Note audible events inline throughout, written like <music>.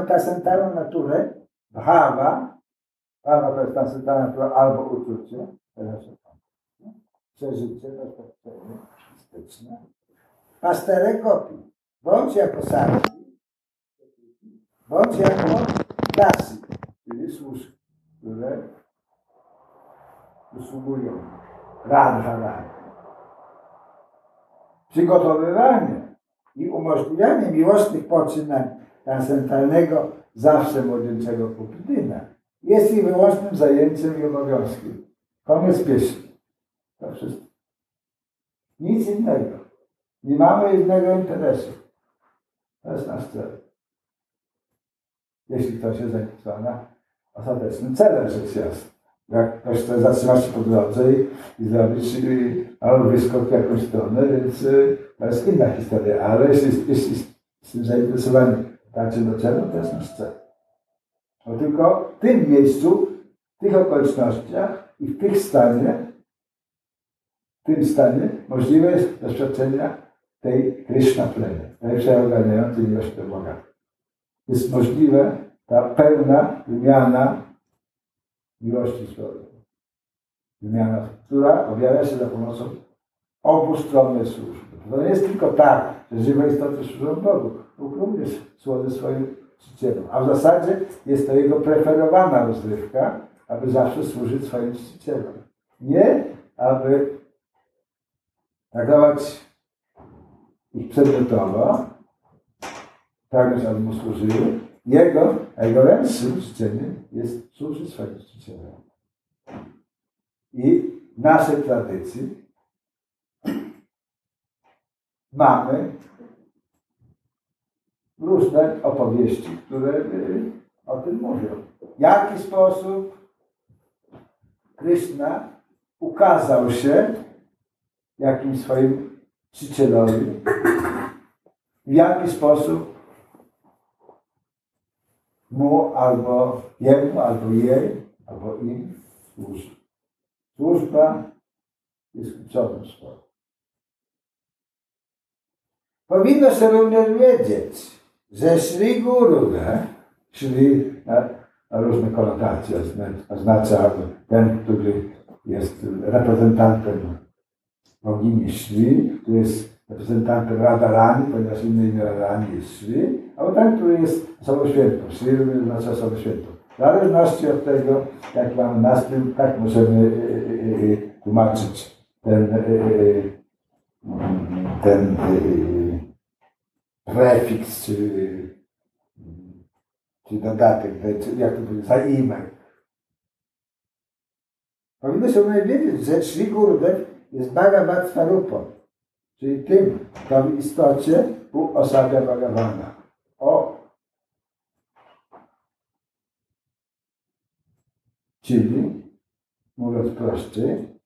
One transcendentalną naturę, bhava, bhava to jest transcendentalna natura albo uczucie, przeżycie, doświadczenie artystyczne. Pasterek kopi, bądź jako sarki, bądź jako klasy, czyli służby, które usługują. Radha radha. Przygotowywanie i umożliwianie miłosnych poczynań transcendentalnego, zawsze młodzieńczego Kupidyna jest i wyłącznym zajęciem i obowiązkiem. Koniec pieśni. To wszystko. Nic innego. Nie mamy innego interesu. To jest nasz cel. Jeśli ktoś jest zainteresowany ostatecznym celem, rzecz jasna. Jak ktoś chce zatrzymać się po drodze i, i zrobić albo wyskok w jakąś stronę, więc y, to jest inna historia. Ale jeśli jest, z tym zainteresowany także do celu, to jest nasz cel. Bo tylko w tym miejscu, w tych okolicznościach i w tych stanie, w tym stanie możliwe jest doświadczenia tej Krishna pleny, tej przeogarniającej miłości do Boga. Jest możliwe ta pełna wymiana miłości swojej. Wymiana, która objawia się za pomocą obustronnej służby. To nie jest tylko tak, że żywe istoty służą Bogu. Bóg również służy swoim czcicielom. A w zasadzie jest to jego preferowana rozrywka, aby zawsze służyć swoim czcicielom. Nie, aby traktować ich przedmiotowo, pragnąć, aby mu służyły. Jego, a jego ręcznym życzeniem jest służyć swoim czcicielom. I w naszej tradycji mamy różne opowieści, które y, o tym mówią. W jaki sposób Krishna ukazał się jakimś swoim czcicielowi, w jaki sposób mu albo jemu, albo jej, albo im służy. Służba jest kluczowym słowem. Powinno się również wiedzieć, że Sri Guru, nie? Na różne konotacje oznacza ten, który jest reprezentantem bogini Sri, który jest reprezentantem Radharani, ponieważ inne imię Radharani jest Sri, albo ten, który jest osobą świętą. Sri oznacza osobę świętą. W zależności od tego, jak mamy nastrój, tak możemy y, y, y, tłumaczyć ten, ten prefiks, czy, czy dodatek, czy jak to powiedzieć, zaimek. Powinno się wiedzieć, że Sri Gurudev jest Bhagavad Svarupam, czyli tym, kto w istocie uosabia Bhagavana. O! Czyli, mówiąc prościej,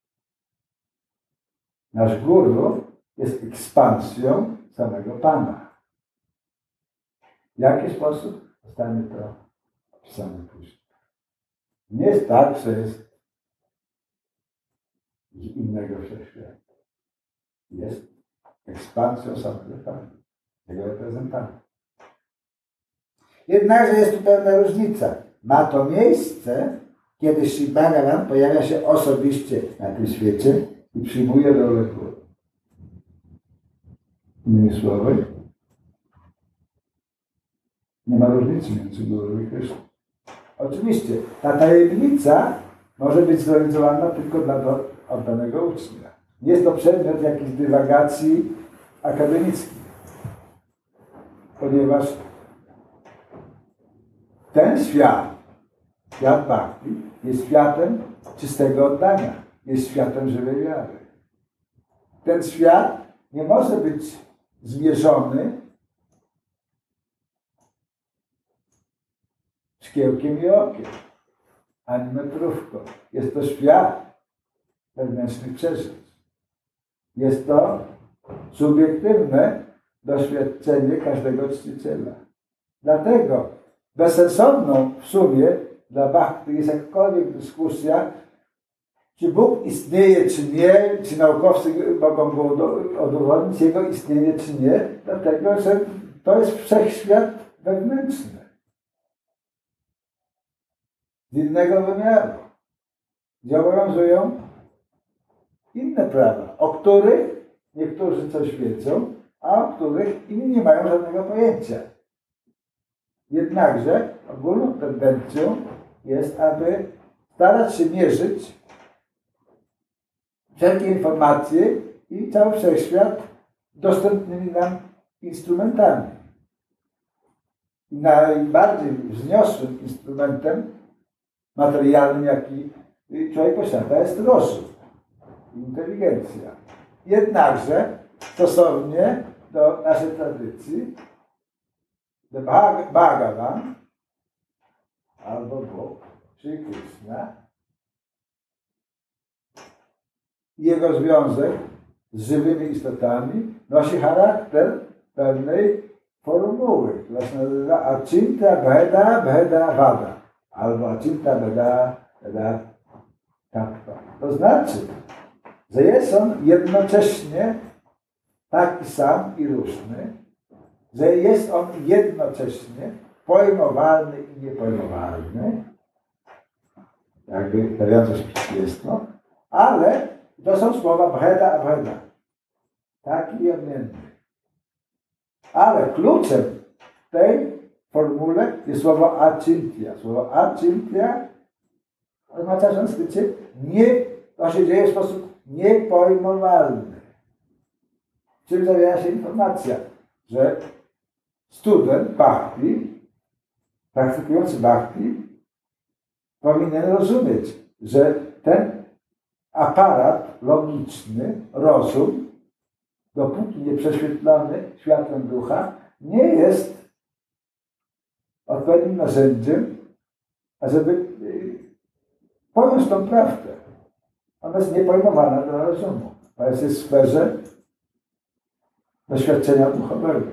nasz guru jest ekspansją samego Pana. W jaki sposób? Zostanie to opisane później. Nie jest tak, że jest z innego wszechświata. Jest ekspansją Pana, jego reprezentanta. Jednakże jest tu pewna różnica. Ma to miejsce, kiedy Sri Bhagavan pojawia się osobiście na tym świecie i przyjmuje rolę Guru. Innymi słowy, nie ma różnicy między Guru i Kryszną. Oczywiście, ta tajemnica może być zrealizowana tylko dla oddanego ucznia. Jest to przedmiot jakichś dywagacji akademickich, ponieważ ten świat, świat Bhakti, jest światem czystego oddania, jest światem żywej wiary. Ten świat nie może być zmierzony szkiełkiem i okiem, ani metrówką. Jest to świat wewnętrznych przeżyć. Jest to subiektywne doświadczenie każdego czciciela. Dlatego bezsensowną w sumie dla Bhakti jest jakkolwiek dyskusja czy Bóg istnieje, czy nie, czy naukowcy mogą udowodnić jego istnienie, czy nie, dlatego że to jest wszechświat wewnętrzny. Z innego wymiaru. Gdzie obowiązują inne prawa, o których niektórzy coś wiedzą, a o których inni nie mają żadnego pojęcia. Jednakże ogólną tendencją jest, aby starać się mierzyć wszelkie informacje i cały wszechświat dostępnymi nam instrumentami. Najbardziej wzniosłym instrumentem materialnym, jaki człowiek posiada, jest rozum, inteligencja. Jednakże stosownie do naszej tradycji, do Bhagavan albo Bóg, czyli Krishna, jego związek z żywymi istotami nosi charakter pewnej formuły, która się nazywa Achinta Bheda Bheda Vada albo Achinta Bheda Bheda Tattva. To znaczy, że jest on jednocześnie taki sam i różny, że jest on jednocześnie pojmowalny i niepojmowalny, jakby jest to, ale to są słowa breda a breda. Taki i odmienny. Ale kluczem tej formule jest słowo achintia. Słowo achintia oznacza w sanskrycie nie, to się dzieje w sposób niepojmowalny. Czym zawiera się informacja, że student bhakti, praktykujący bhakti, powinien rozumieć, że ten aparat logiczny, rozum, dopóki nie prześwietlony światłem ducha, nie jest odpowiednim narzędziem, ażeby y, pojąć tą prawdę. Ona jest niepojmowana dla rozumu. Ona jest w sferze doświadczenia duchowego,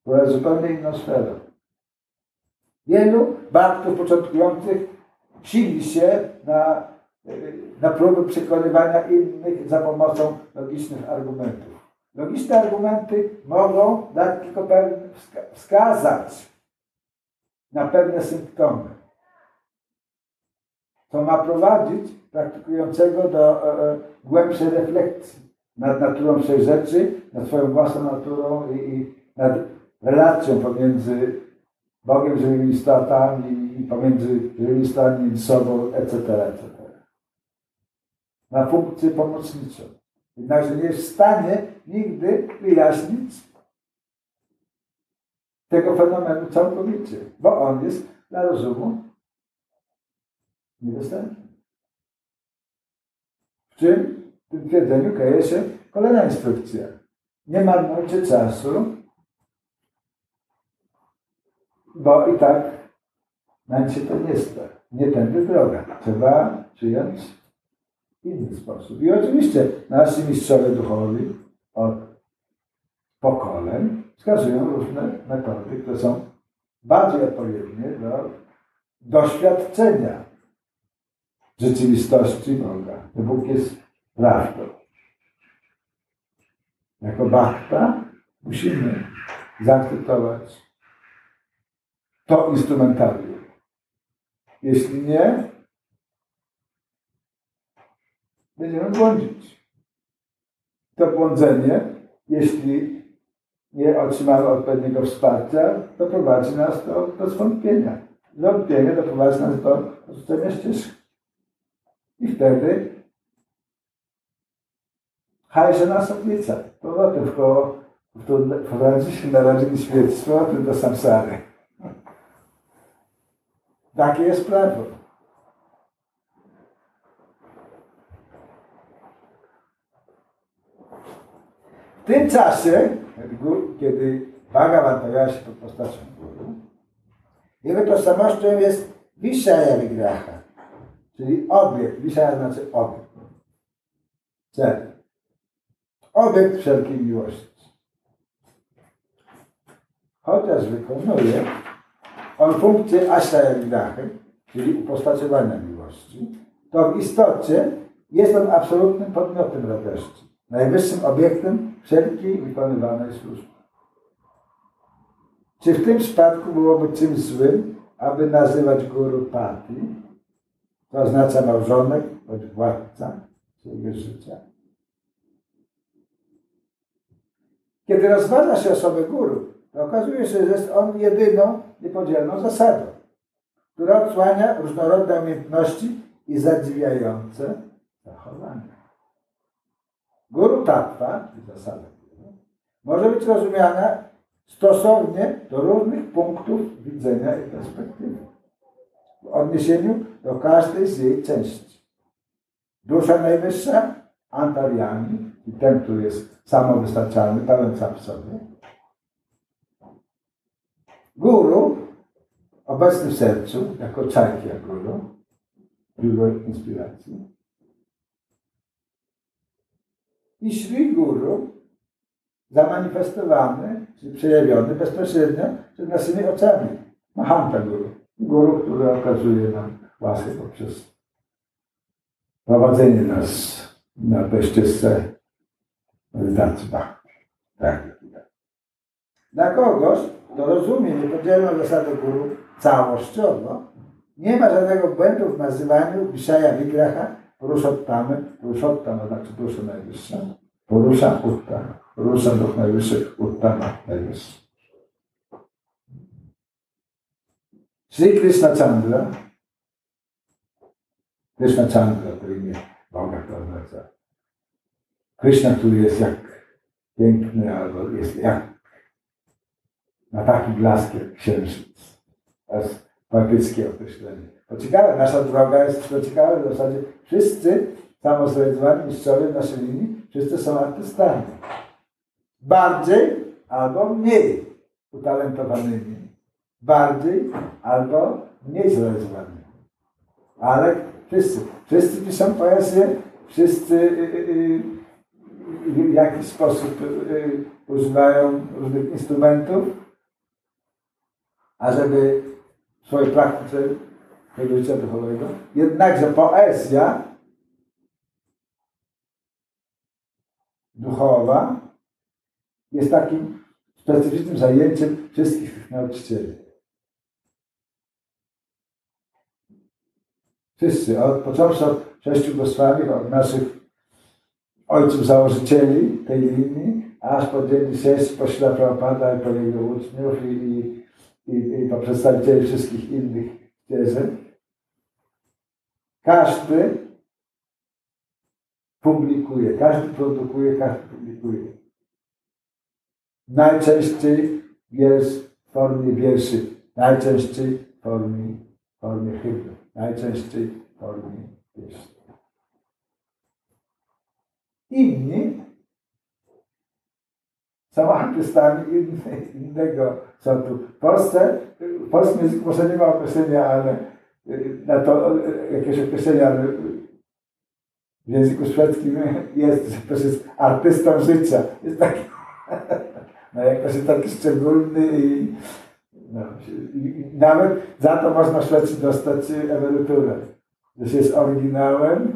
która jest zupełnie inną sferą. Wielu baktów początkujących sili się na na próby przekonywania innych za pomocą logicznych argumentów. Logiczne argumenty mogą dać tylko pewne, wskazać na pewne symptomy, co ma prowadzić praktykującego do e, e głębszej refleksji nad naturą rzeczy, nad swoją własną naturą i, i nad relacją pomiędzy Bogiem, żywymi istotami i pomiędzy żywymi istotami sobą, etc., etc ma funkcję pomocniczą. Jednakże nie jest w stanie nigdy wyjaśnić tego fenomenu całkowicie, bo on jest dla rozumu niedostępny. W czym w tym twierdzeniu kryje się kolejna instrukcja. Nie marnujcie czasu, bo i tak nam się to nie sta. Nie tędy droga. Trzeba przyjąć inny sposób. I oczywiście nasi mistrzowie duchowi od pokoleń wskazują różne metody, które są bardziej odpowiednie do doświadczenia rzeczywistości Boga. Bóg jest prawdą. Jako bachta musimy zaakceptować to instrumentarium. Jeśli nie, będziemy błądzić. To błądzenie, jeśli nie otrzymamy odpowiedniego wsparcia, doprowadzi nas do, do zwątpienia. Zwątpienie doprowadzi nas do odrzucenia ścieżki. I wtedy hajże nas odlicza. Powrotem w koło wprowadzi się narodzili świectwo, a tym do samsary. Takie jest prawo. W tym czasie, kiedy Bhagavan pojawia się pod postacią guru, jego tożsamością jest Vishaya Vigraha, czyli obiekt. Vishaya znaczy obiekt. Cel. Obiekt wszelkiej miłości. Chociaż wykonuje on funkcję Ashaya Vigrachy, czyli upostaciowania miłości, to w istocie jest on absolutnym podmiotem radości, najwyższym obiektem wszelkiej wykonywanej służby. Czy w tym przypadku byłoby czymś złym, aby nazywać guru pati, to oznacza małżonek bądź władca swojego życia? Kiedy rozważa się osobę guru, to okazuje się, że jest on jedyną niepodzielną zasadą, która odsłania różnorodne umiejętności i zadziwiające zachowania. Guru tattva, może być rozumiana stosownie do różnych punktów widzenia i perspektywy w odniesieniu do każdej z jej części. Dusza najwyższa, antariani, i ten, który jest samowystarczalny, pełen sam w sobie. Guru, obecny w sercu, jako czajki guru, źródło inspiracji. I Sri Guru, zamanifestowany, czy przejawiony bezpośrednio przed naszymi oczami. Mahanta Guru. Guru, który okazuje nam łaskę poprzez prowadzenie nas na bezczystce medytacji Tak. Dla kogoś, kto rozumie niepodzielną zasadę guru całościowo, nie ma żadnego błędu w nazywaniu Vishaya Vigraha Purushottamy. Purushottama znaczy dusza najwyższa. Purusha Uttama. Purusha duch najwyższy, Uttama najwyższy. Sri Krishna Chandra Krishna Chandra to imię Boga to oznacza. Krishna, który jest jak piękny, albo jest jak na taki blask jak księżyc. Poetyckie określenie. To ciekawe, nasza droga jest to ciekawe, w zasadzie wszyscy samozrealizowani mistrzowie w naszej linii, wszyscy są artystami. Bardziej albo mniej utalentowanymi. Bardziej albo mniej zrealizowanymi. Ale wszyscy. Wszyscy piszą poezję, wszyscy y, y, y, w jakiś sposób używają różnych instrumentów, a żeby swojej praktyce tego życia duchowego. Jednakże poezja duchowa jest takim specyficznym zajęciem wszystkich nauczycieli. Wszyscy, od, począwszy od sześciu Goswami, od naszych ojców założycieli tej linii, aż po dzień dzisiejszy, po Śla Prabhupada i po jego uczniów i, i, i, i po przedstawicieli wszystkich innych ścieżek. Każdy publikuje, każdy produkuje, każdy publikuje. Najczęściej wiersz w formie wierszy, najczęściej w formie, w formie hymnu, najczęściej w formie wierszy. Inni są artystami innego sortu. W Polsce, w polskim języku może nie ma określenia, ale na to jakieś określenia, ale w języku szwedzkim jest, że ktoś jest artystą życia. Jest taki, <laughs> no jakoś taki szczególny i, no, i nawet za to można w Szwecji dostać emeryturę. Że jest oryginałem.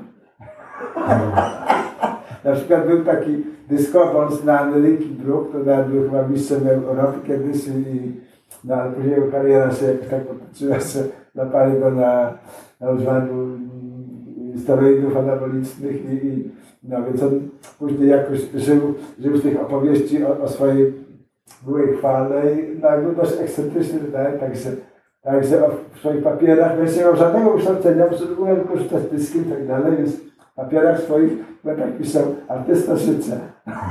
Na przykład był taki dyskopons na Linky Brook, to nawet był chyba mistrzem Europy kiedyś i no, ale później jego kariera się tak potoczyła, że napali go na, na używaniu steroidów anabolicznych i, i no więc on później jakoś żył, żył z tych opowieści o, o swojej byłej chwale i no, był dość ekscentryczny, tak? także, także w swoich papierach, więc nie miał żadnego ukształcenia, umiem korzystać z dyskiem i tak dalej, więc papierach swoich będę tak pisał artysta życia.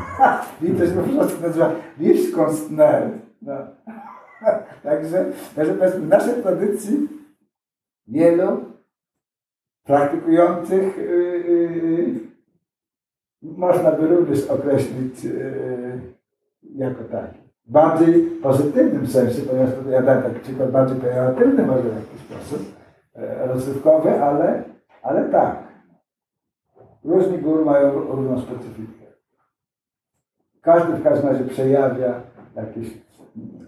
<laughs> I to się po prostu nazywa Wieszkostner. No. <laughs> także, także w naszej tradycji wielu praktykujących y, y, y, można by również określić jako taki. W bardziej pozytywnym sensie, ponieważ tutaj ja dałem przykład bardziej pejoratywny może w jakiś sposób, e, rozrywkowy, ale, ale tak. Różni guru mają różną specyfikę. Każdy w każdym razie przejawia jakieś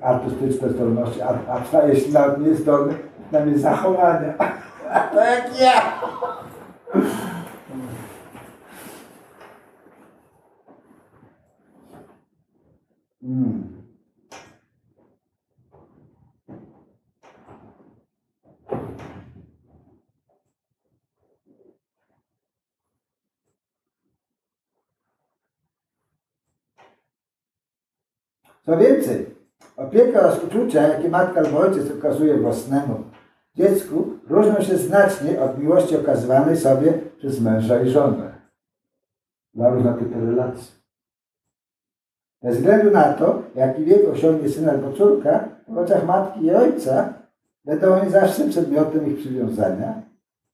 artystyczne zdolności, a, a ta, jeśli nawet nie jest zdolny, przynajmniej zachowania. <laughs> To tak jak ja! Hmm. Co więcej, opieka oraz uczucia, jakie matka albo ojciec okazuje własnemu dziecku, różnią się znacznie od miłości okazywanej sobie przez męża i żonę. Dla różne typy relacji. Bez względu na to, jaki wiek osiągnie syn albo córka, w oczach matki i ojca będą oni zawsze przedmiotem ich przywiązania,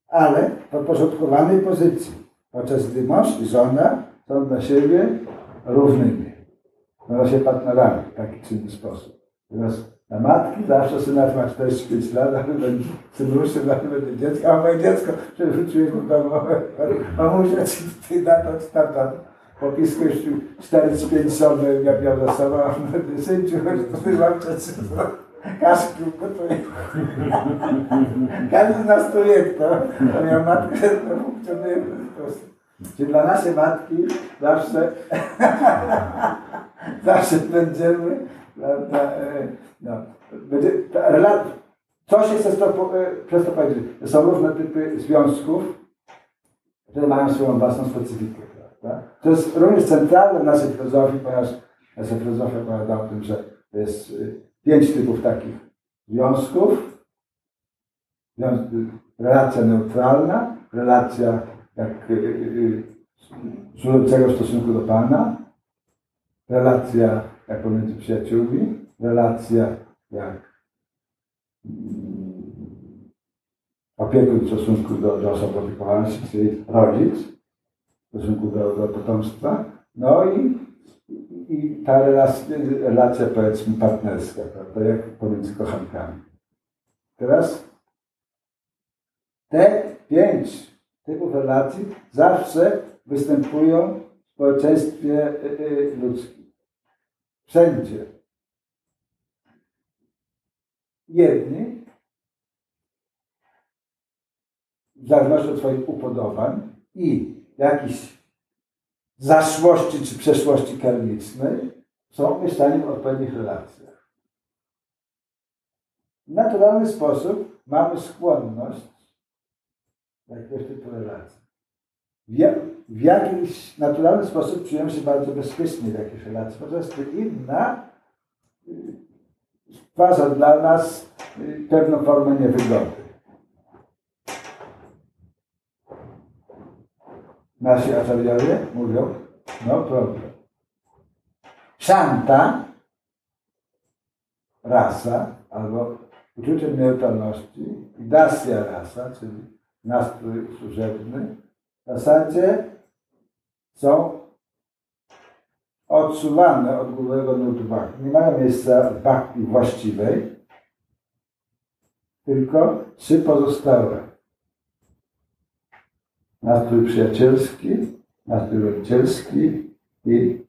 ale w podporządkowanej pozycji, podczas gdy mąż i żona są dla siebie równymi. Są się partnerami w taki czy inny sposób. Teraz na matki zawsze syna ma 45 lat, ale będzie synuszy, ale będzie dziecko, a moje dziecko przewróciłeś mu domowę. Mamusia, czy ty na to, czy tamta. Po pisku już 4 czy 5 żony ja miał za sobą, a synciu, chodź, tu mam przed Kaszki gotuje. Każdy z nas tu wie kto, a miał matkę, to funkcjonuje w ten sposób. Czyli dla naszej matki zawsze, zawsze będziemy, prawda, e, no, będzie, ta, co się chce to, e, przez to powiedzieć? Są różne typy związków, które mają swoją własną specyfikę. Prawda? To jest również centralne w naszej filozofii, ponieważ nasza filozofia opowiada o tym, że jest y, pięć typów takich związków. Relacja neutralna, relacja jak służącego y, y, w stosunku do Pana, relacja jak pomiędzy przyjaciółmi, relacja jak mm, opiekun w stosunku do, do osoby opiekowanej, czyli rodzic, w stosunku do, do potomstwa, no i i ta relacja, relacja powiedzmy partnerska, prawda, jak pomiędzy kochankami. Teraz te pięć typów relacji zawsze występują w społeczeństwie y, y, ludzkim. Wszędzie. Jedni, w zależności od swoich upodobań i jakichś zaszłości czy przeszłości karmicznej są umieszczani w odpowiednich relacjach. W naturalny sposób mamy skłonność do jakiegoś typu relacji. W, jakiś naturalny sposób czujemy się bardzo bezpiecznie w jakiejś relacji, podczas gdy inna y, stwarza dla nas y, pewną formę niewygody. nasi acharyowie mówią, no problem. Szanta, rasa, albo uczucie neutralności i dasya rasa, czyli nastrój służebny, zasadzie są odsuwane od głównego nurtu bhakti. Nie mają miejsca w bhakti właściwej, tylko trzy pozostałe. Nastrój przyjacielski, nastrój rodzicielski i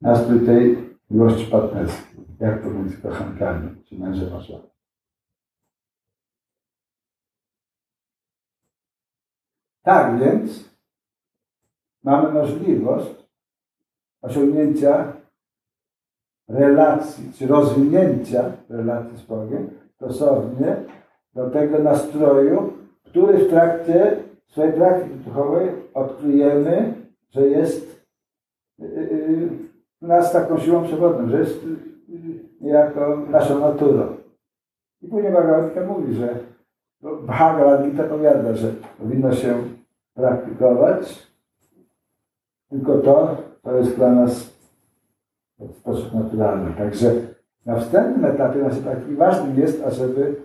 nastrój tej miłości partnerskiej, jak pomiędzy kochankami, czy mężem a żoną. Tak więc mamy możliwość osiągnięcia relacji, czy rozwinięcia relacji z Bogiem stosownie do tego nastroju, który w trakcie swojej praktyce duchowej odkryjemy, że jest y, y, y, nas taką siłą przewodnią, że jest niejako naszą naturą. I później Bhagavad mówi, że Bhagavad Gita powiada, że powinno się praktykować tylko to, co jest dla nas w sposób naturalny. Także na wstępnym etapie praktyki ważnym jest, ażeby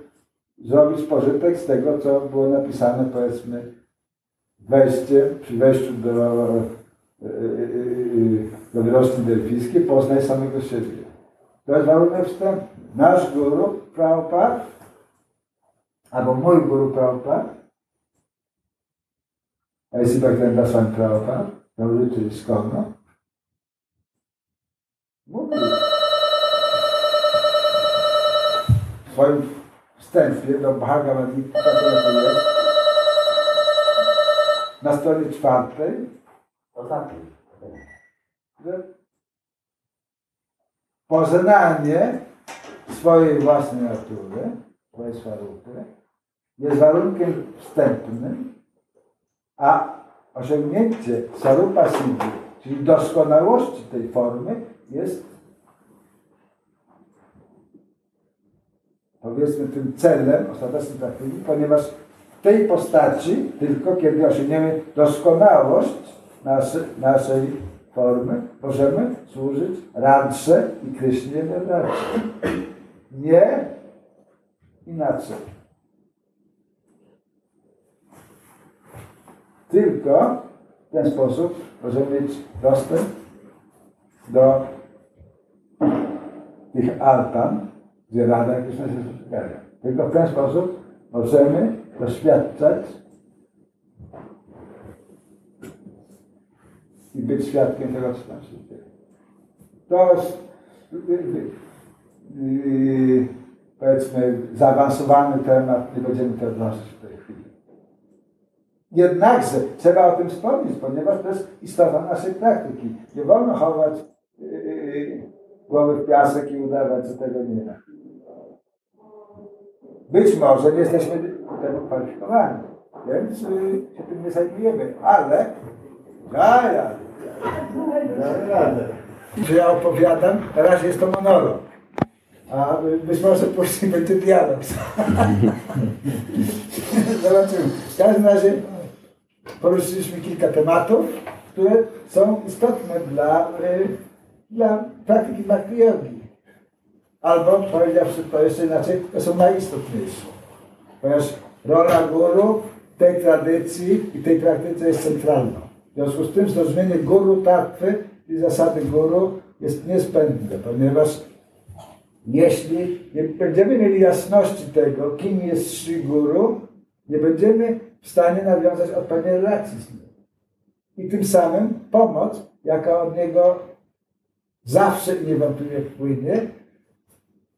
zrobić pożytek z tego, co było napisane, powiedzmy, wejście, przy wejściu do, e, e, e, do wiroczki delfijskiej poznaj samego siebie. To jest warunek wstępny. Nasz guru Prabhupada, albo mój guru Prabhupada, a jeśli Bhaktivinoda Swami Prabhupada, nauczyciel Skona, mówi. W swoim wstępie do Bhagavad Gita, to jest, na stronie czwartej, że poznanie swojej własnej natury, swojej swarupy, jest warunkiem wstępnym, a osiągnięcie sarupa siddhi, czyli doskonałości tej formy, jest powiedzmy tym celem ostatecznym praktyki, ponieważ w tej postaci tylko kiedy osiągniemy doskonałość naszej, naszej formy, możemy służyć Radsze i Kryśnie Radsze. Nie inaczej. Tylko w ten sposób możemy mieć dostęp do tych altan, gdzie Rada Krishna się spotykają. Tylko w ten sposób możemy doświadczać i być świadkiem tego, co tam się dzieje. To jest yy, powiedzmy zaawansowany temat, nie będziemy tego chwili. Jednakże trzeba o tym wspomnieć, ponieważ to jest istota naszej praktyki. Nie wolno chować yy, głowy w piasek i udawać, że tego nie ma. Być może nie jesteśmy do tego kwalifikowani, więc yy, się tym nie zajmujemy, ale ja, ja, że ja opowiadam, na razie jest to monolog. A być może później będzie dialog. <laughs> Zobaczymy. W każdym razie poruszyliśmy kilka tematów, które są istotne dla, y, dla praktyki bhakti yogi. Albo, powiedziawszy to jeszcze inaczej, to są najistotniejsze. Ponieważ rola guru w tej tradycji i tej praktyce jest centralna. W związku z tym zrozumienie guru tatwy i zasady guru jest niezbędne, ponieważ jeśli nie będziemy mieli jasności tego, kim jest Sri Guru, nie będziemy w stanie nawiązać odpowiedniej relacji z nim. I tym samym pomoc, jaka od niego zawsze i niewątpliwie wpłynie,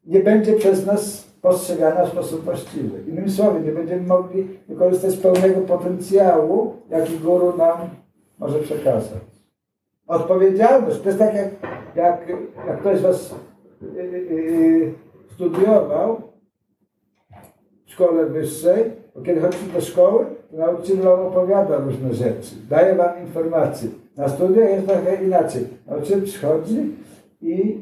nie będzie przez nas postrzegana w sposób właściwy. Innymi słowy, nie będziemy mogli wykorzystać pełnego potencjału, jaki guru nam może przekazać. Odpowiedzialność, to jest tak jak, jak, jak ktoś Was yy, yy, studiował w szkole wyższej, bo kiedy chodzicie do szkoły, nauczyciel Wam opowiada różne rzeczy, daje Wam informacje. Na studiach jest trochę inaczej. Nauczyciel przychodzi i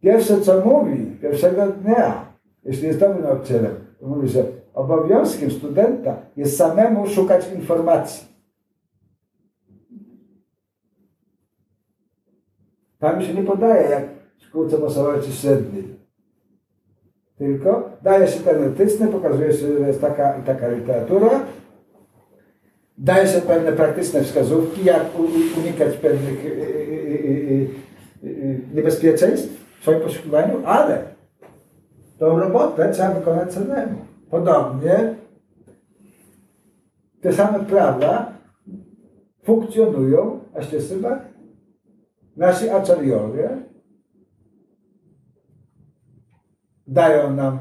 pierwsze co mówi, pierwszego dnia, jeśli jest dobrym nauczycielem, to mówi, że obowiązkiem studenta jest samemu szukać informacji. Tam się nie podaje jak w szkółce podstawowej czy średniej. Tylko daje się ten pokazuje się, że jest taka i taka literatura, daje się pewne praktyczne wskazówki, jak unikać pewnych y, y, y, niebezpieczeństw w swoim poszukiwaniu, ale tą robotę trzeba wykonać samemu. Podobnie te same prawa funkcjonują, a ścieżce Nasi acharyowie dają nam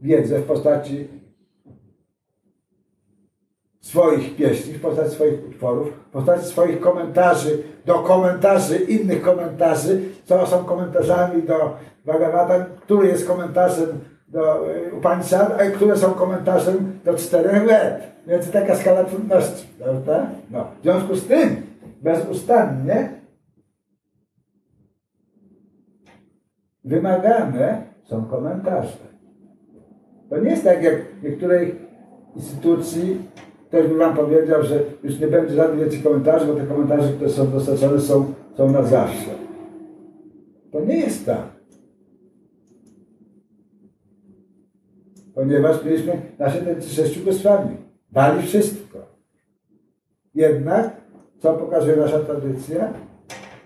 wiedzę w postaci swoich pieśni, w postaci swoich utworów, w postaci swoich komentarzy do komentarzy, innych komentarzy, co są komentarzami do Bhagavata, który jest komentarzem do e, Upanishad, a które są komentarzem do czterech let. Więc taka skala trudności, prawda? No. W związku z tym bezustannie wymagane są komentarze. To nie jest tak jak w niektórej instytucji, ktoś by wam powiedział, że już nie będzie żadnych więcej komentarzy, bo te komentarze, które są dostarczane są, są na zawsze. To nie jest tak. Ponieważ mieliśmy nasze te sześciu goswami. Dali wszystko. Jednak, co pokazuje nasza tradycja?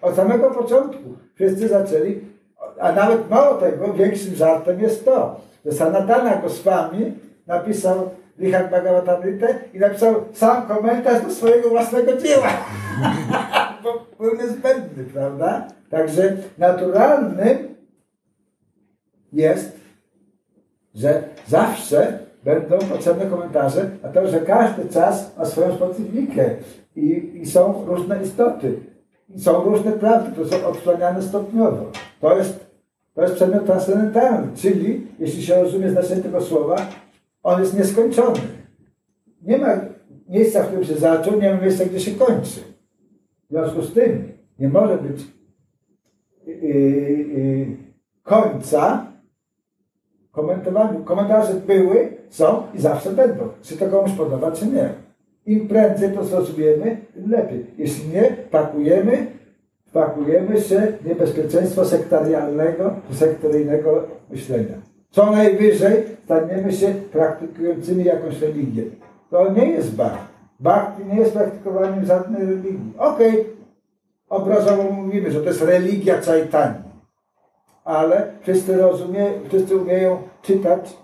Od samego początku wszyscy zaczęli a nawet mało tego, większym żartem jest to, że Sanatana Goswami napisał Richard Bhagavatamrita i napisał sam komentarz do swojego własnego dzieła. <laughs> Bo był niezbędny, prawda? Także naturalnym jest, że zawsze będą potrzebne komentarze, a to, że każdy czas ma swoją specyfikę i, i są różne istoty. I są różne prawdy, które są odsłaniane stopniowo. To jest To jest przedmiot transcendentalny, czyli, jeśli się rozumie znaczenie tego słowa, on jest nieskończony. Nie ma miejsca, w którym się zaczął, nie ma miejsca, gdzie się kończy. W związku z tym nie może być yy, yy, końca komentowaniu. Komentarze były, są i zawsze będą. Czy to komuś podoba, czy nie. Im prędzej to zrozumiemy, tym lepiej. Jeśli nie, pakujemy, pakujemy się w niebezpieczeństwo sektarialnego, sektoryjnego myślenia. Co najwyżej staniemy się praktykującymi jakąś religię. To nie jest bhakti. Bhakti nie jest praktykowaniem żadnej religii. Okej, okay. obrazowo mówimy, że to jest religia Chaitanya ale wszyscy, rozumie, wszyscy umieją czytać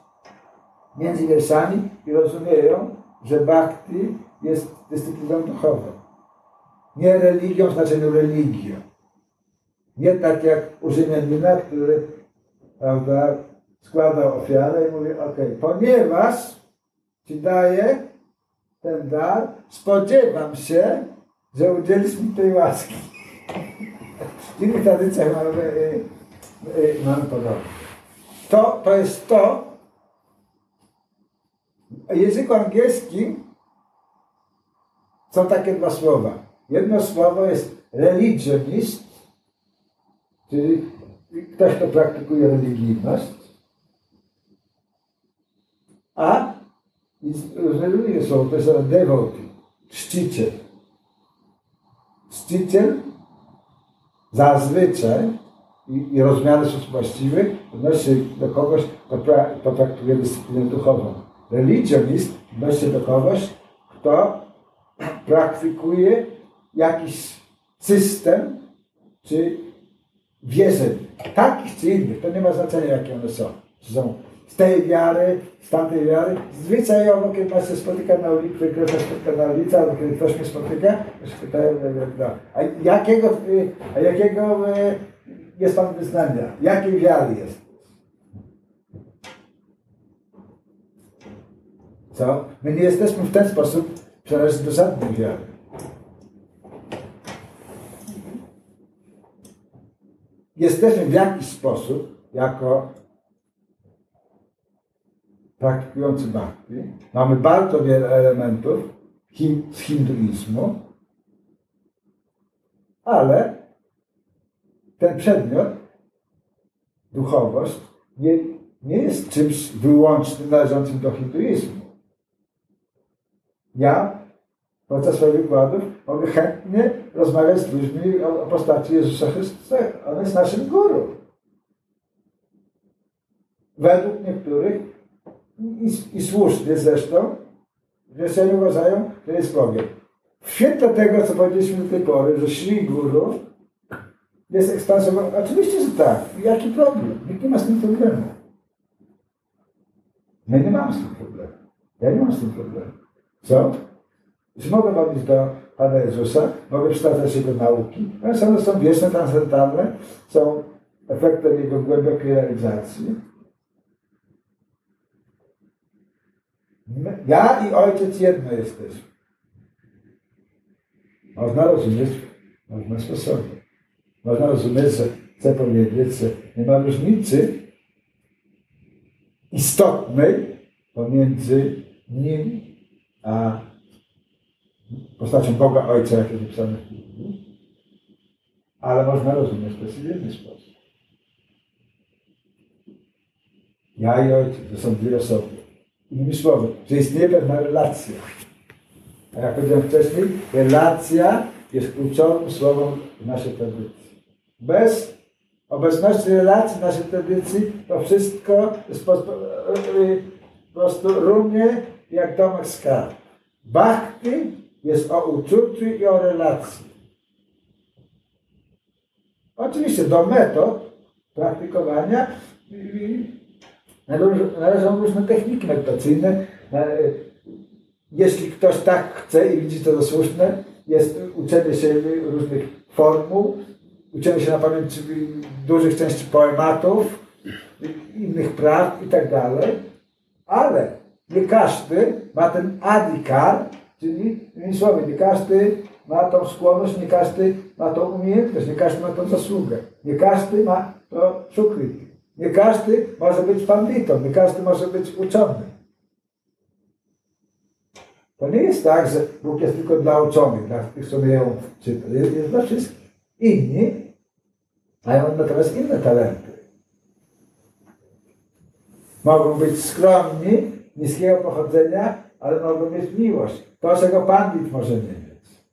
między wierszami i rozumieją, że bhakti jest dyscypliną duchową. Nie religią w znaczeniu religią. Nie tak jak u Rzymianina, który prawda, składa ofiarę i mówi, ok, ponieważ Ci daję ten dar, spodziewam się, że udzielisz mi tej łaski. <laughs> W innych tradycjach mamy Y, mamy podobne. To, to jest to, w języku angielskim są takie dwa słowa. Jedno słowo jest religionist, czyli ktoś, kto praktykuje religijność, a różne słowo, to jest devotee, czciciel. Czciciel zazwyczaj i, i rozumiany w sposób odnosi się do kogoś, kto, pra, kto traktuje dyscyplinę duchową. Religionist odnosi się do kogoś, kto praktykuje jakiś system czy wierzeń, takich czy innych, to nie ma znaczenia jakie one są. Czy są z tej wiary, z tamtej wiary. Zwyczajowo, kiedy Pan się spotyka na ulicy, kiedy ktoś spotyka na ulicy, albo kiedy ktoś mnie spotyka, to się pytają, no, a jakiego, a jakiego e, jest Pan wyznania? Jakiej wiary jest? Co? My nie jesteśmy w ten sposób przynależni do żadnej wiary. Jesteśmy w jakiś sposób, jako praktykujący bhakti, mamy bardzo wiele elementów z hinduizmu, ale ten przedmiot, duchowość, nie, nie jest czymś wyłącznym należącym do hinduizmu. Ja podczas swoich wykładów mogę chętnie rozmawiać z ludźmi o, o postaci Jezusa Chrystusa. On jest naszym guru. Według niektórych i, i słusznie zresztą, że uważają, że jest Bogiem. W świetle tego, co powiedzieliśmy do tej pory, że Śli Guru jest ekspansją. Oczywiście, że tak. Jaki problem? Nikt nie ma z tym problemu. Ja nie mam z tym problemu. Ja nie mam z tym problemu. Co? Czy mogę modlić do Pana Jezusa, mogę przytaczać Jego nauki. One są, są wieczne, transcendentalne, są efektem Jego głębokiej realizacji. Ja i Ojciec jedno jesteśmy. Można rozumieć, można sposobnie. Można rozumieć, że chcę powiedzieć, że nie ma różnicy istotnej pomiędzy nim a postacią Boga Ojca, jak jest napisane w Biblii, ale można rozumieć to w inny sposób. Ja i Ojciec to są dwie osoby. Innymi słowy, że istnieje pewna relacja. A jak powiedziałem wcześniej, relacja jest kluczowym słowem w naszej tradycji. Bez obecności relacji naszej tradycji to wszystko jest po, po prostu równie jak domek skarb. Bhakti jest o uczuciu i o relacji. Oczywiście do metod praktykowania należą różne techniki medytacyjne. Jeśli ktoś tak chce i widzi to za słuszne, jest uczenie się różnych formuł, uczymy się na pamięć dużych części poematów, innych praw i tak dalej, ale nie każdy ma ten adikar, czyli innymi słowy, nie każdy ma tą skłonność, nie każdy ma tą umiejętność, nie każdy ma tą zasługę, nie każdy ma to sukriti. Nie każdy może być panditą, nie każdy może być uczony. To nie jest tak, że Bóg jest tylko dla uczonych, dla tych, co umieją czytać. Jest, jest dla wszystkich. Inni mają natomiast inne talenty. Mogą być skromni, niskiego pochodzenia, ale mogą mieć miłość. To, czego pandit może nie mieć.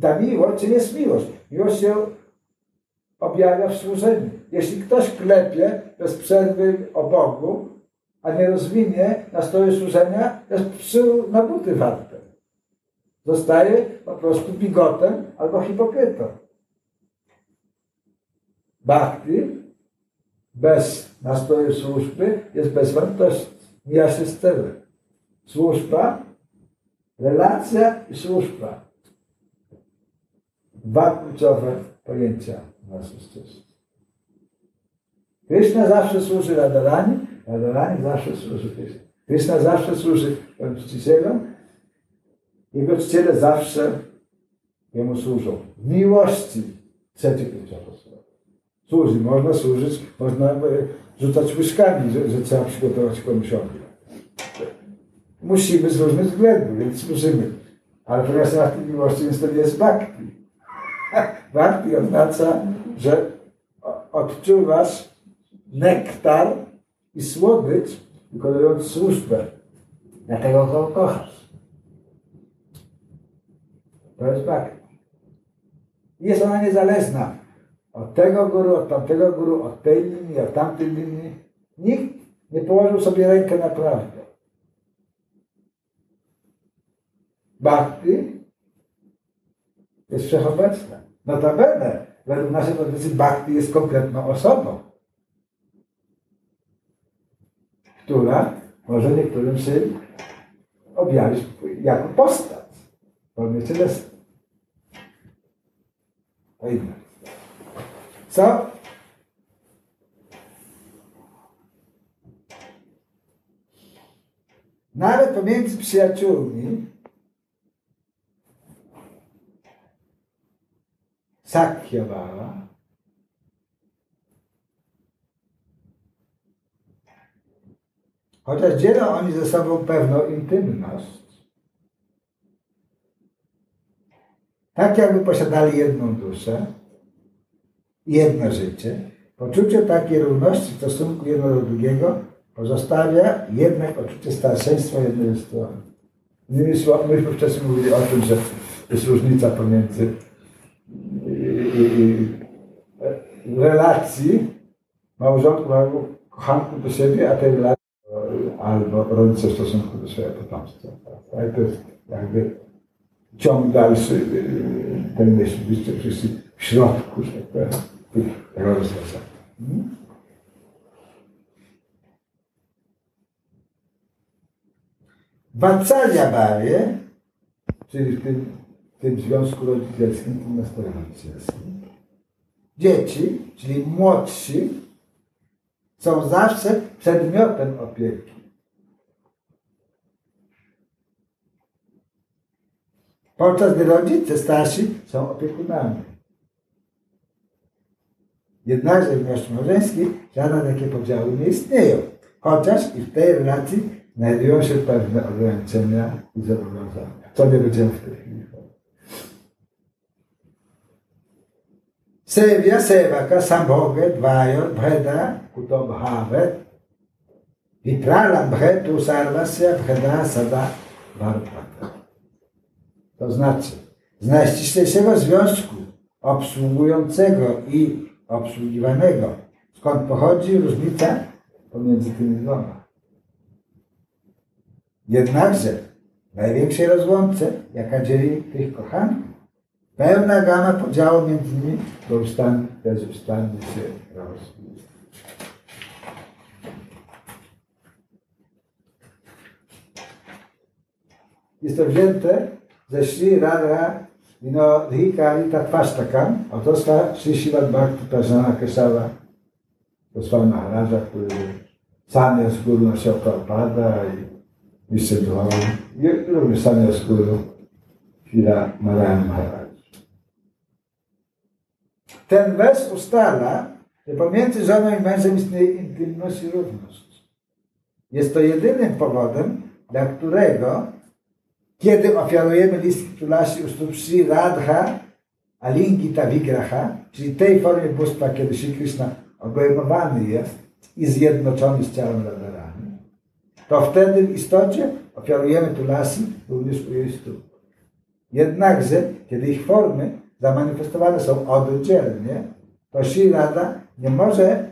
Ta miłość, czy jest miłość? Miłość się objawia w służeniu. Jeśli ktoś klepie bez przerwy o Bogu, a nie rozwinie nastroju służenia, jest psu na buty warte. Zostaje po prostu bigotem albo hipokrytą. Bhakti bez nastroju służby jest bezwartości. Mija się z. Służba, relacja i służba. Dwa kluczowe pojęcia w ścieżce. Krishna zawsze służy Radharani, Radharani zawsze służy Krishna. Krishna zawsze służy czcicielom, jego czciciele zawsze jemu służą. W miłości trzecie kluczowe słowo. Służy, można służyć, można e, rzucać łyżkami, że, że trzeba przygotować komuś obiad. Musimy z różnych względów, więc służymy. Ale ponieważ nie ma tej miłości, więc to nie jest bhakti. <laughs> bhakti oznacza, że odczuwasz nektar i słodycz, wykonując służbę dla tego, kogo kochasz. To jest bhakti. Jest ona niezależna od tego guru, od tamtego guru, od tej linii, od tamtej linii. Nikt nie położył sobie rękę na prawdę. Bhakti jest wszechobecna. Notabene, według naszej tradycji Bhakti jest konkretną osobą, która może niektórym się objawić jako postać w formie cielesnej. To inne. Co? Nawet pomiędzy przyjaciółmi Sakyavara chociaż dzielą oni ze sobą pewną intymność, tak jakby posiadali jedną duszę, jedno życie, poczucie takiej równości w stosunku jedno do drugiego pozostawia jednak poczucie starszeństwa jednej strony. Innymi słowy, myśmy wcześniej mówili o tym, że jest różnica pomiędzy relacji małżonku kochanku do siebie, a tej albo rodzice w stosunku do swojego potomstwa. Ale to jest jakby ciąg dalszy tej myśli, byście wszyscy w środku, że tak powiem rozwiązania. Hmm? Vatsalya bawie, czyli w tym, w tym związku rodzicielskim, tym nastroju rodzicielskim, dzieci, czyli młodsi, są zawsze przedmiotem opieki. Podczas gdy rodzice starsi są opiekunami. Jednakże w miłości małżeńskiej żadne takie podziały nie istnieją. Chociaż i w tej relacji znajdują się pewne ograniczenia i zobowiązania. Co nie będziemy w tej chwili Sevya sevaka sambhoge dvayor bheda kutobhavet vipralambhe tu sarvasya bheda sada vartata. To znaczy, z najściślejszego związku obsługującego i obsługiwanego. Skąd pochodzi różnica pomiędzy tymi dwoma? Jednakże w największej rozłące, jaka dzieli tych kochanków, pełna gama podziału między nimi bezustannie, bezustannie się rozwija. Jest to wzięte ze Sri Radha Vinodhikari Tatpastakam, autorstwa Sri Shivat Bhakti Prasana Kesava Goswami Maharaja, który sam jest guru naszego Prabhupada i duchowym i również sam jest guru Shira Narayan Maharaj. Ten wers ustala, że pomiędzy żoną i mężem istnieje intymność i równość. Jest to jedynym powodem, dla którego, kiedy ofiarujemy list Tulasi u stóp Sri Radha Alingita Vigraha, czyli tej formie bóstwa, kiedy Sri Krishna obejmowany jest i zjednoczony z ciałem Radharani, to wtedy w istocie ofiarujemy Tulasi również u jej stóp. Jednakże, kiedy ich formy zamanifestowane są oddzielnie, to Sri Radha nie może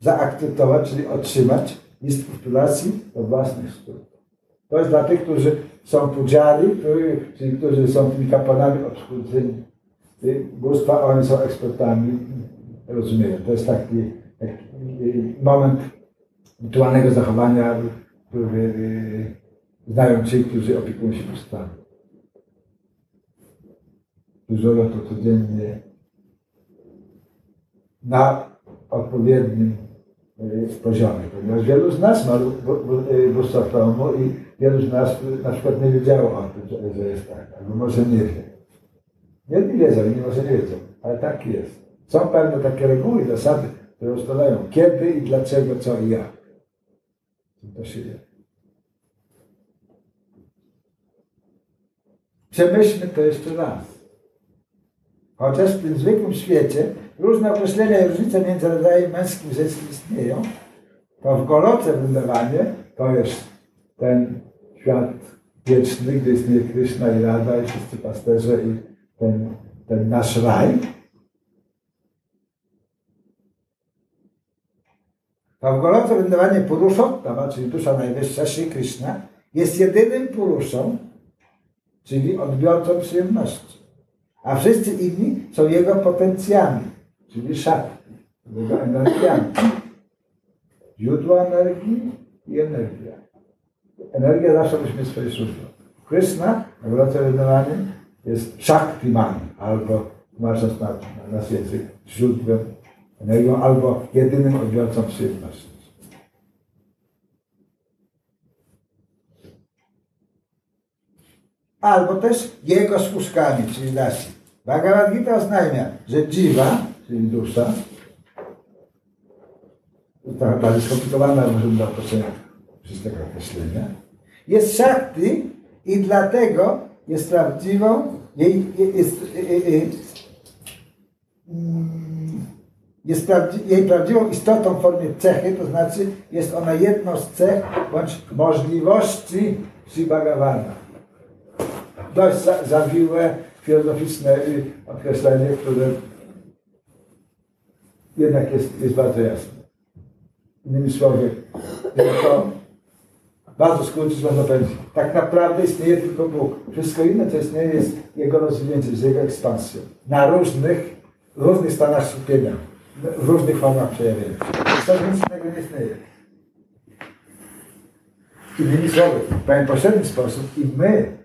zaakceptować, czyli otrzymać list postulacji do własnych stóp. To jest dla tych, którzy są pudziari, czyli którzy są tymi kapłanami obsłudzeni bóstwa, oni są ekspertami, rozumieją. To jest taki, taki moment rytualnego zachowania, który y, znają ci, którzy opiekują się bóstwami. Dużo to codziennie na odpowiednim y, poziomie, ponieważ wielu z nas ma bóstwa w domu i wielu z nas na przykład nie wiedziało o tym, że jest tak, albo może nie wie. Jedni wiedzą, inni może nie wiedzą, ale tak jest. Są pewne takie reguły zasady, które ustalają kiedy i dlaczego, co i jak. To się dzieje. Przemyślmy to jeszcze raz. Chociaż w tym zwykłym świecie różne określenia i różnice między rodzajem męskim i żeńskim istnieją, to w Goloce Wyndawanie to jest ten świat wieczny, gdzie istnieje Kryszna i Rada i wszyscy pasterze i ten, ten nasz raj. To w Goloce Wyndawanie Purushottama, czyli dusza najwyższa, Sri Krishna, jest jedynym Puruszą, czyli odbiorcą przyjemności a wszyscy inni są jego potencjami, czyli szatki, jego energiami. Źródło energii i energia. Energia zawsze musi mieć swoje źródło. Krishna, na wrocie jest Shaktiman, albo tłumacząc na, na nasz język, źródłem energią, albo jedynym odbiorcą przyjemności. Albo też jego służkami, czyli nasi. Bhagavad Gita oznajmia, że dziwa, czyli dusza, ta bardziej skomplikowana może do określenia, tego określenia, jest szakti i dlatego jest prawdziwą, jej, jest, jest prawdzi, jej prawdziwą istotą w formie cechy, to znaczy jest ona jedną z cech bądź możliwości Sri. Dość zawiłe, filozoficzne określenie, które jednak jest, jest bardzo jasne. Innymi słowy, tylko bardzo skrócić można powiedzieć, tak naprawdę istnieje tylko Bóg. Wszystko inne, co istnieje, jest Jego rozwinięciem, jest Jego ekspansją. Na różnych, różnych stanach skupienia, w różnych formach przejawienia. To nic innego nie istnieje. Innymi słowy, w pewien pośredni sposób i my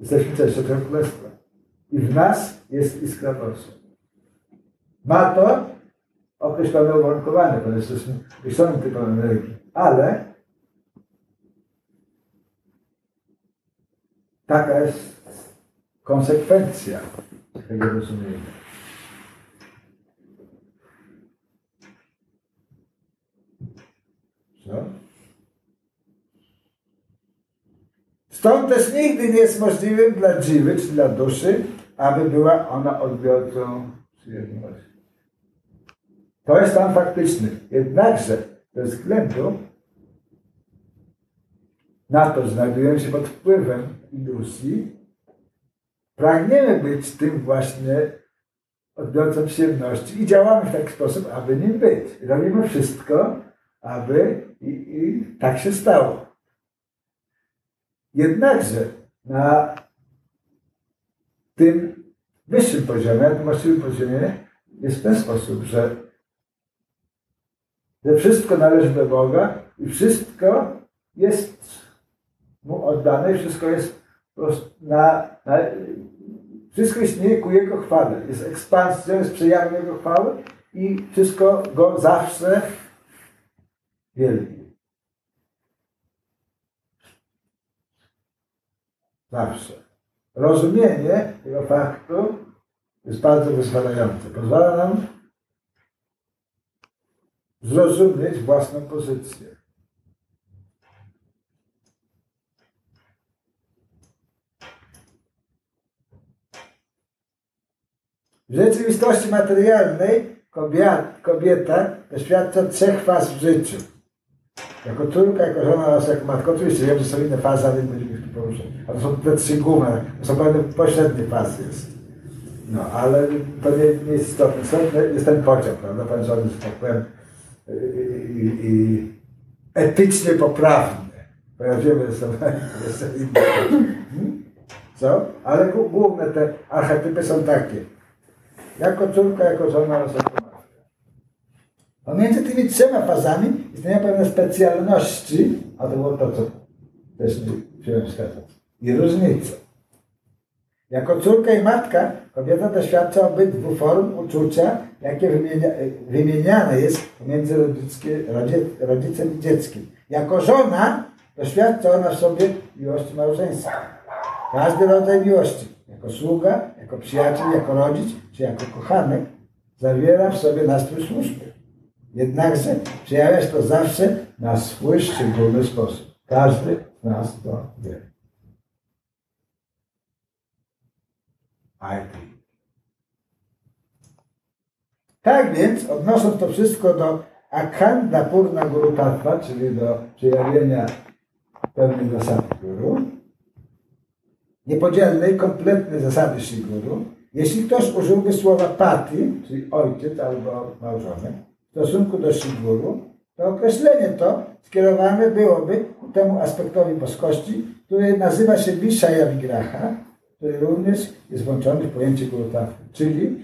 Jesteśmy częścią królestwa. I w nas jest iskra Boża. Ma to określone uwarunkowanie, ponieważ jesteśmy określonym typem energii. Ale taka jest konsekwencja tego rozumienia. Stąd też nigdy nie jest możliwym dla dziwy, czy dla duszy, aby była ona odbiorcą przyjemności. To jest stan faktyczny. Jednakże ze względu na to, że znajdujemy się pod wpływem iluzji, pragniemy być tym właśnie odbiorcą przyjemności i działamy w taki sposób, aby nim być. Robimy wszystko, aby i, i tak się stało. Jednakże na tym wyższym poziomie, właściwym poziomie jest w ten sposób, że, że wszystko należy do Boga i wszystko jest Mu oddane, wszystko jest na, na wszystko istnieje ku Jego chwale. Jest ekspansją, jest przejawem Jego chwały i wszystko Go zawsze wielbi. Zawsze. Rozumienie tego faktu jest bardzo wyzwalające. Pozwala nam zrozumieć własną pozycję. W rzeczywistości materialnej kobieta doświadcza trzech faz w życiu. Jako córka, jako żona oraz jako matka. Oczywiście wiem, że są inne fazy, ale nie będziemy ich tu poruszać. A to są te trzy główne, to są pewne pośrednie fazy jest. No, ale to nie, nie jest istotne. Istotne jest ten pociąg, prawda, połączony, że tak powiem, i, i etycznie poprawny. Pojawiły się jeszcze inne. Hmm? Co? Ale główne te archetypy są takie. Jako córka, jako żona oraz jako matka. Pomiędzy tymi trzema fazami istnieją pewne specjalności, a to było to, co też wziąłem wskazać, i różnice. Jako córka i matka kobieta doświadcza obydwu form uczucia, jakie wymienia, wymieniane jest pomiędzy rodzicem i dzieckiem. Jako żona doświadcza ona w sobie miłości małżeństwa. Każdy rodzaj miłości, jako sługa, jako przyjaciel, jako rodzic, czy jako kochanek, zawiera w sobie nastrój służby. Jednakże przejawia się to zawsze na swój szczególny sposób. Każdy z nas to wie. IT. Tak więc, odnosząc to wszystko do Akhanda Purna Guru Tattva, czyli do przejawienia pewnej zasady Guru, niepodzielnej, kompletnej zasady Shri Guru, jeśli ktoś użyłby słowa pati, czyli ojciec albo małżonek, w stosunku do Shri Guru, to określenie to skierowane byłoby ku temu aspektowi boskości, który nazywa się Vishaya Vigraha, który również jest włączony w pojęcie guru tattwy. Czyli,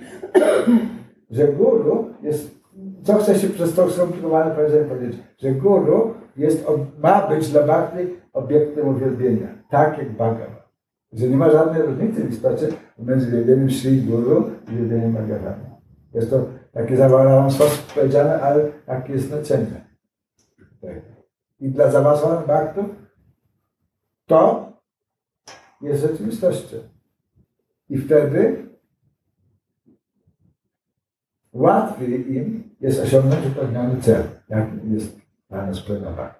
<clears throat> że guru jest, co chce się przez to skomplikowane powiedzenie powiedzieć, że guru jest, ma być dla bhakti obiektem uwielbienia, tak jak Bhagavan. Że nie ma żadnej różnicy w istocie między wielbieniem Sri Guru i wielbieniem Bhagavana. Jest to takie sposób powiedziane, ale jakie jest znaczenie. I dla zaawansowanych baktów to jest rzeczywistością. I wtedy łatwiej im jest osiągnąć upewniony cel, jakim jest dane splenowanie.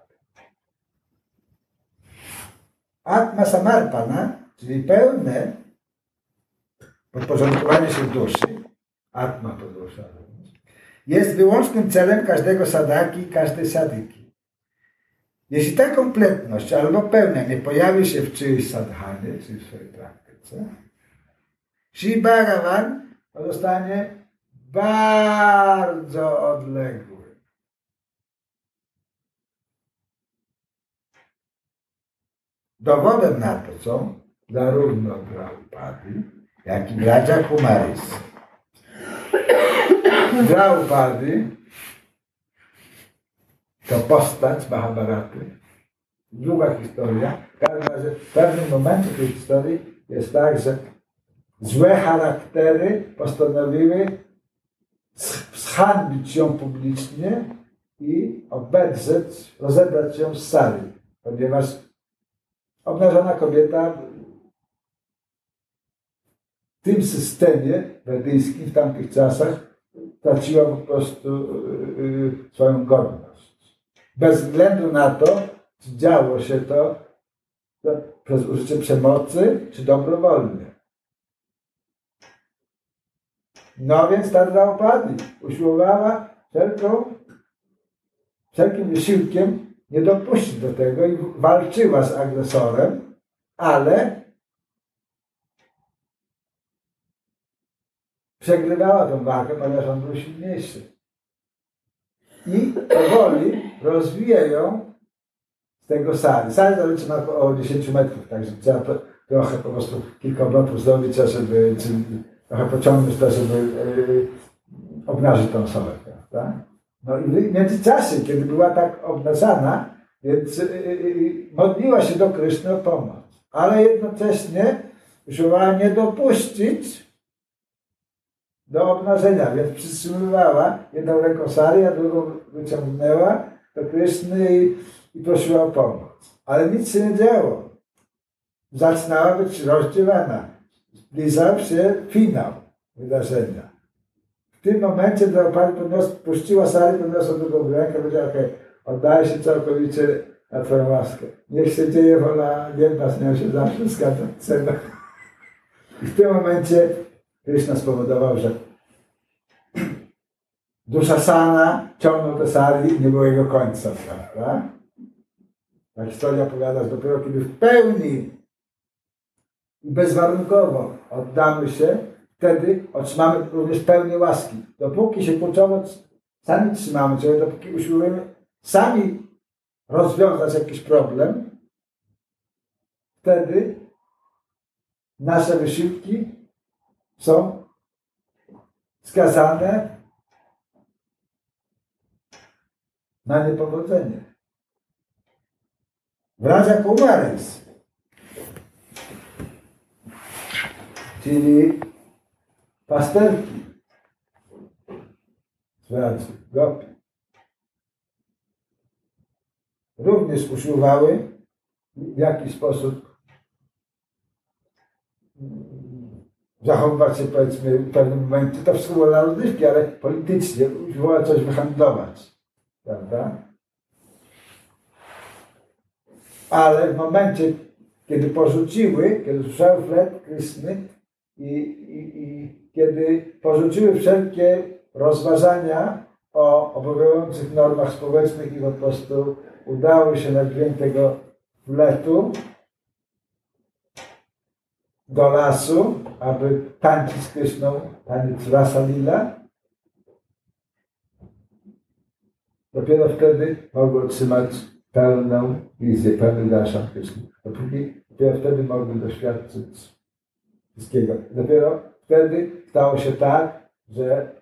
Atma Samarpana, czyli pełne podporządkowanie się duszy, Atma podróża, jest wyłącznym celem każdego sadaki i każdej sadyki. Jeśli ta kompletność albo pełnia nie pojawi się w czyjejś sadhanie, czyli w swojej praktyce, Sri Bhagavan pozostanie bardzo odległy. Dowodem na to są zarówno Draupadi, jak i bracia Kumaris. Draupadi to postać Mahabharaty. Długa historia. W każdym razie w pewnym momencie tej historii jest tak, że złe charaktery postanowiły zhańbić ją publicznie i obedrzeć, rozebrać ją z sali, ponieważ obnażona kobieta tym systemie wedyjskim w tamtych czasach traciła po prostu yy, swoją godność bez względu na to, czy działo się to, przez użycie przemocy, czy dobrowolnie. No więc ta Draupadi usiłowała wszelką, wszelkim wysiłkiem nie dopuścić do tego i walczyła z agresorem, ale przegrywała tą walkę, ponieważ on był silniejszy i powoli rozwija ją z tego sali. Sali to liczy około 10 metrów, także trzeba trochę po prostu kilka obrotów zrobić, żeby czy, trochę pociągnąć to, żeby yy, obnażyć tą osobę. Tak? No i w międzyczasie, kiedy była tak obnażana, więc yy, modliła się do Kryszny o pomoc. Ale jednocześnie usiłowała nie dopuścić do obnażenia, więc przytrzymywała jedną ręką sali, a drugą wyciągnęła do Kryszny i, i prosiła o pomoc. Ale nic się nie działo. Zaczynała być rozdzielana. Zbliżał się finał wydarzenia. tym momencie pani podnios, puściła Sary, podniosła drugą rękę, powiedziała, okej, okay, oddaję się całkowicie na Twoją łaskę. Niech się dzieje wola nieba, z nią się zawsze zgadza. <laughs> W tym momencie Krishna spowodował, że dusza Sana ciągnął te Sari i nie było jego końca, prawda? Ta historia opowiada, że dopiero kiedy w pełni i bezwarunkowo oddamy się, wtedy otrzymamy również pełnię łaski. Dopóki się kurczowo sami trzymamy, czyli dopóki usiłujemy sami rozwiązać jakiś problem, wtedy nasze wysiłki są skazane na niepowodzenie. Wraża Kumaris, czyli pasterki. Z Francji, również usiłowały w jakiś sposób zachowywać się powiedzmy w pewnym momencie, to wszystko było na rozrywki, ale politycznie usiłowały coś wyhandlować. Prawda? Ale w momencie, kiedy porzuciły, kiedy usłyszały flet Krysny i, i, i kiedy porzuciły wszelkie rozważania o obowiązujących normach społecznych i po prostu udało się na dźwięk tego fletu do lasu, aby tańczyć z Kryszną taniec Rasa Lila. Dopiero wtedy mogły otrzymać pełną wizję, pełny daszan Kryszny. Dopiero wtedy mogły doświadczyć wszystkiego. Dopiero wtedy stało się tak, że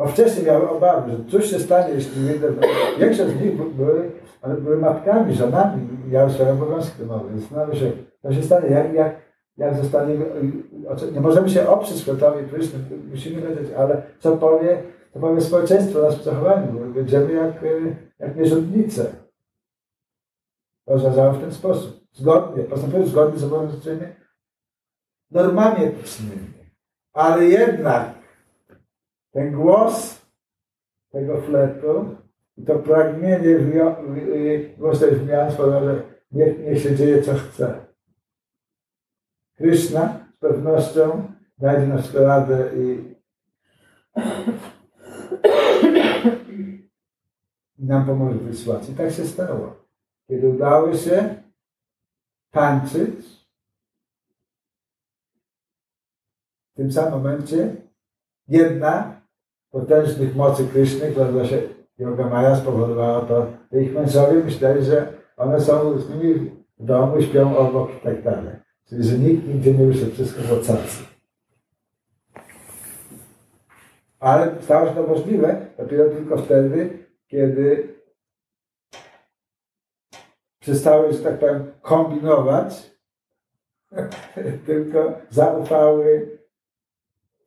bo wcześniej miały obawy, że coś się stanie, jeśli nie Większość z nich były, były matkami, żonami, miały swoje obowiązki domowe. Zastanawiam się, co się stanie, jak, jak, jak zostanie, nie możemy się oprzeć Kotowi Krishny, musimy wiedzieć, ale co powie, co powie społeczeństwo o naszym zachowaniu, będziemy jak, jak nierządnice. Rozwiązały w ten sposób. Zgodnie, postępują zgodnie z obowiązkami normami etycznymi. Ale jednak ten głos tego fletu i to pragnienie głosem zmian sprawia, że niech, niech się dzieje co chce. Krishna z pewnością znajdzie nas radę i, i nam pomoże w tej sytuacji. Tak się stało. Kiedy udało się tańczyć, w tym samym momencie jedna potężnych mocy Kryszny, która się Yoga Maja spowodowała to, ich mężowie myśleli, że one są z nimi w domu, śpią obok i tak dalej. Czyli, że nikt nigdzie nie wyszedł, wszystko było cacy. Ale stało się to możliwe dopiero tylko wtedy, kiedy przestały, że tak powiem, kombinować, <laughs> tylko zaufały,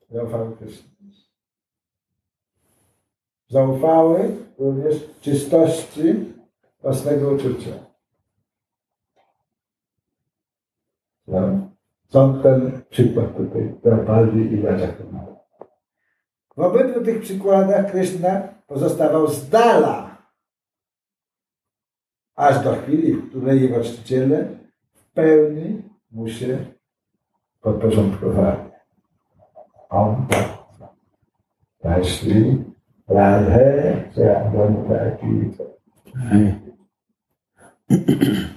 zaufały Kryszny zaufały również czystości własnego uczucia. No. Stąd ten przykład tutaj, to bardziej i Vajakumara. W obydwu tych przykładach Krishna pozostawał z dala, aż do chwili, w której jego czciciele w pełni mu się podporządkowali. On tak Paszli, Radhe, Radhanta, Kita. <clears throat>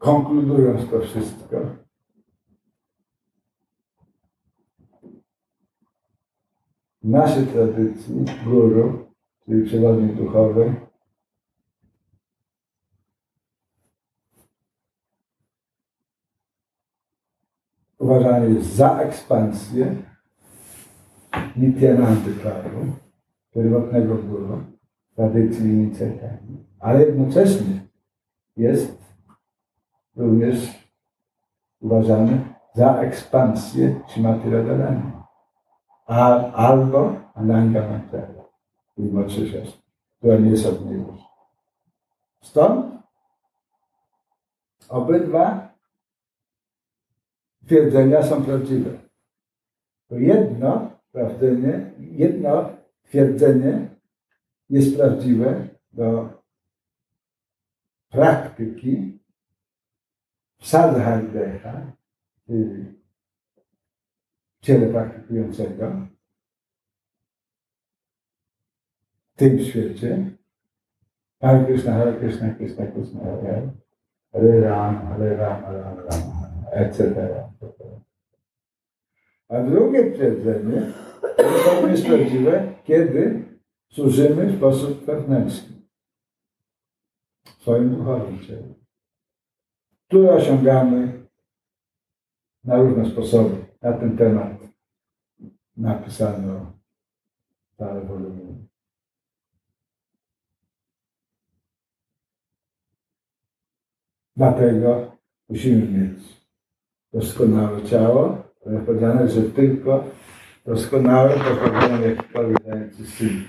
Konkludując to wszystko, w naszej tradycji guru, czyli przewodnik duchowy, uważany jest za ekspansję Nityanandy Prabhu, pierwotnego guru, tradycji inicjatywy, ale jednocześnie jest również uważany za ekspansję Shimati Radharani Al, albo Ananga Mantra, czyli młodszy siostry, która nie jest od niej Stąd Obydwa twierdzenia są prawdziwe. To jedno twierdzenie, jedno twierdzenie jest prawdziwe do praktyki sadhaideha, czyli ciele praktykującego w tym świecie. Hare Krishna, Hare Krishna, Krishna Krishna, Hare Hare Ram, Hare Ram, Hare Ram, etc. A drugie twierdzenie to jest prawdziwe, kiedy służymy w sposób wewnętrzny swoim duchowym ciele, które osiągamy na różne sposoby. Na ten temat napisano parę wolumów. Dlatego musimy mieć doskonałe ciało, ale powiedziane, że tylko doskonałe pochodzenie jakkolwiek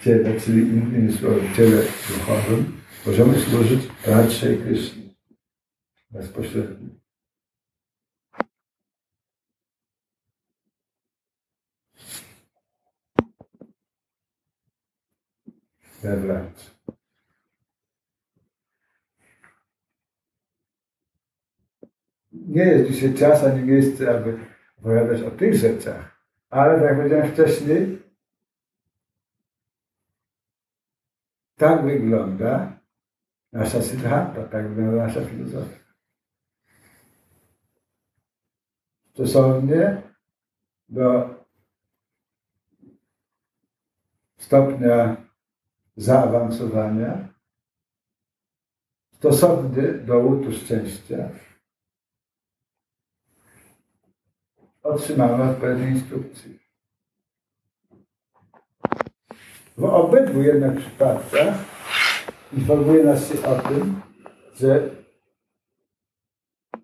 ciele, czyli innymi słowy ciele duchowym, możemy służyć raczej Krysznie bezpośrednio. Wewnątrz. Nie jest dzisiaj czas ani miejsce, aby opowiadać o tych rzeczach, ale tak jak powiedziałem wcześniej, tak wygląda nasza sytuacja, tak wygląda nasza filozofia. Stosownie do stopnia zaawansowania, stosowny do łutu szczęścia, otrzymamy odpowiednie instrukcje. W obydwu jednak przypadkach informuje nas się o tym, że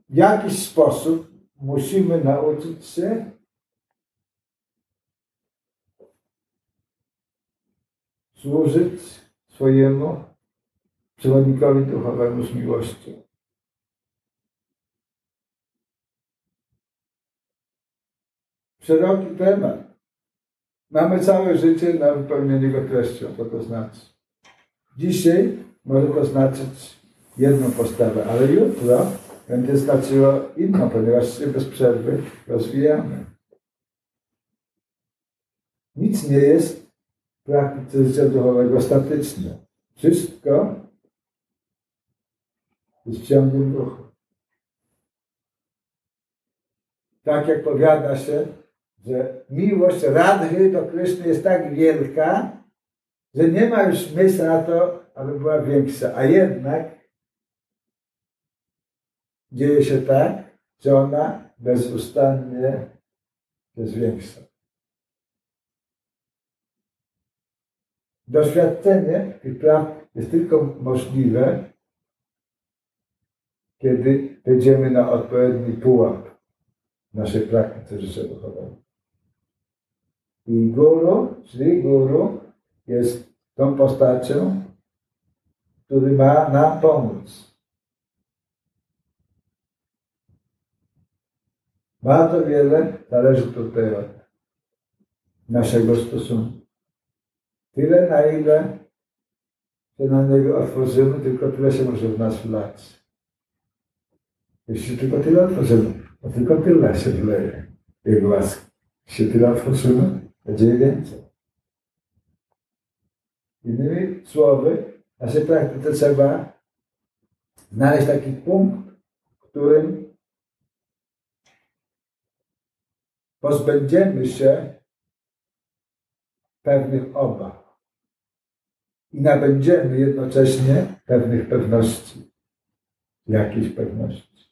w jakiś sposób musimy nauczyć się służyć swojemu przewodnikowi duchowemu z miłością. szeroki temat. Mamy całe życie na wypełnienie go treścią, co to znaczy. Dzisiaj może to znaczyć jedną postawę, ale jutro będzie znaczyło inną, ponieważ się bez przerwy rozwijamy. Nic nie jest w praktyce życia duchowego statyczne. Wszystko jest ciągłym ruchu. Tak jak powiada się, że miłość Radhy do Kryszny jest tak wielka, że nie ma już miejsca na to, aby była większa. A jednak dzieje się tak, że ona bezustannie jest większa. Doświadczenie tych praw jest tylko możliwe, kiedy wejdziemy na odpowiedni pułap naszej praktyce życia duchowego. I guru, czyli guru jest tą postacią, który ma nam pomóc. Bardzo wiele zależy tutaj od naszego stosunku. Tyle, na ile się na niego otworzymy, tylko tyle się może w nas wlać. Jeśli tylko tyle otworzymy, to tylko tyle się wleje Jego łaski. Jeśli tyle otworzymy, będzie więcej. Innymi słowy, w naszej praktyce trzeba znaleźć taki punkt, w którym pozbędziemy się pewnych obaw i nabędziemy jednocześnie pewnych pewności, jakiejś pewności.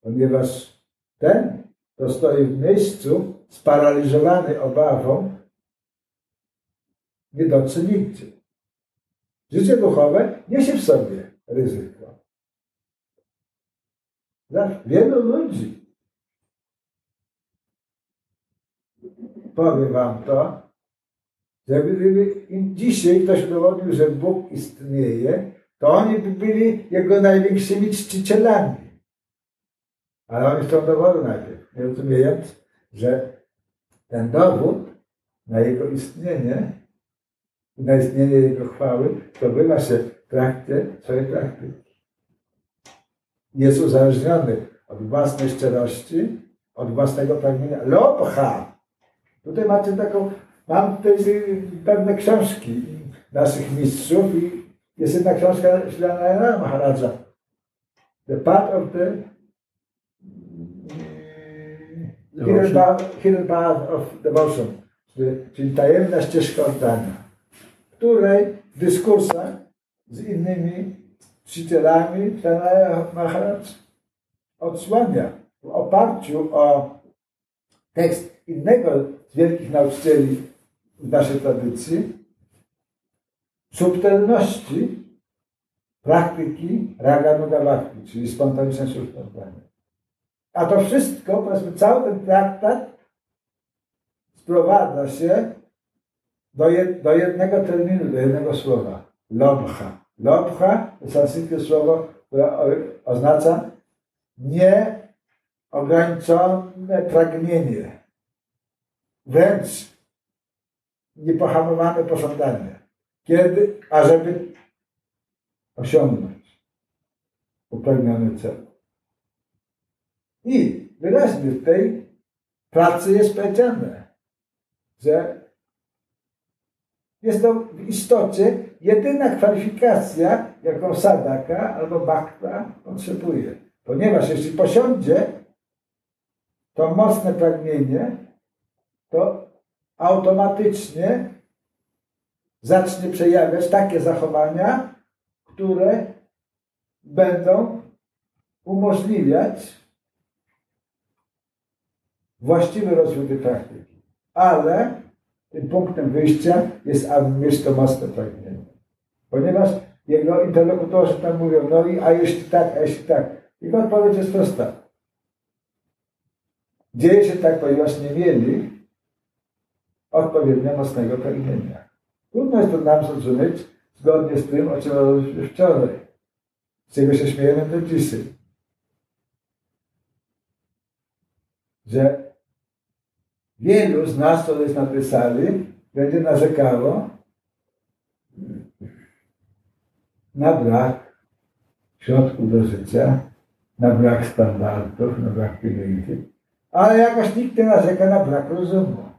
Ponieważ ten, kto stoi w miejscu, sparaliżowany obawą, nie dotrze nigdzie. Życie duchowe niesie w sobie ryzyko. Dla wielu ludzi powiem wam to, że gdyby dzisiaj ktoś dowodził, że Bóg istnieje, to oni by byli jego największymi czcicielami. Ale oni chcą dowodu najpierw, nie rozumiejąc, że ten dowód na jego istnienie, na istnienie jego chwały, to bywa się w trakcie swojej praktyki. Jest uzależniony od własnej szczerości, od własnego pragnienia. Lobha! Tutaj macie taką, mam tutaj pewne książki naszych mistrzów i jest jedna książka Ślana Maharadza. The Path of the Hidden path, hidden path of Devotion, czyli tajemna ścieżka oddania, w której w dyskursach z innymi czcicielami Ślana Maharaj odsłania w oparciu o tekst innego wielkich nauczycieli w naszej tradycji, subtelności praktyki raganugavakti, czyli spontaniczne spontaniczne. A to wszystko, powiedzmy, cały ten traktat sprowadza się do, jed, do jednego terminu, do jednego słowa. Lobha. Lobha to sanskrytne słowo, które oznacza nieograniczone pragnienie. Wręcz niepohamowane pożądanie. Kiedy, ażeby osiągnąć upragniony cel. I wyraźnie w tej pracy jest powiedziane, że jest to w istocie jedyna kwalifikacja, jaką sadaka albo bakta potrzebuje. Ponieważ jeśli posiądzie to mocne pragnienie, to automatycznie zacznie przejawiać takie zachowania, które będą umożliwiać właściwy rozwój tej praktyki. Ale tym punktem wyjścia jest, mocne pragnienie. Ponieważ jego interlokutorzy tam mówią, no i a jeśli tak, a jeśli tak. Jego odpowiedź jest prosta. Dzieje się tak, ponieważ nie mieli odpowiednio mocnego pragnienia. Trudno jest to nam zrozumieć zgodnie z tym, o czym mówiliśmy wczoraj, z czego się śmiejemy do dzisiaj. Że Wielu z nas, co jest na tej sali, będzie narzekało na brak środków do życia, na brak standardów, na brak pieniędzy, ale jakoś nikt nie narzeka na brak rozumu.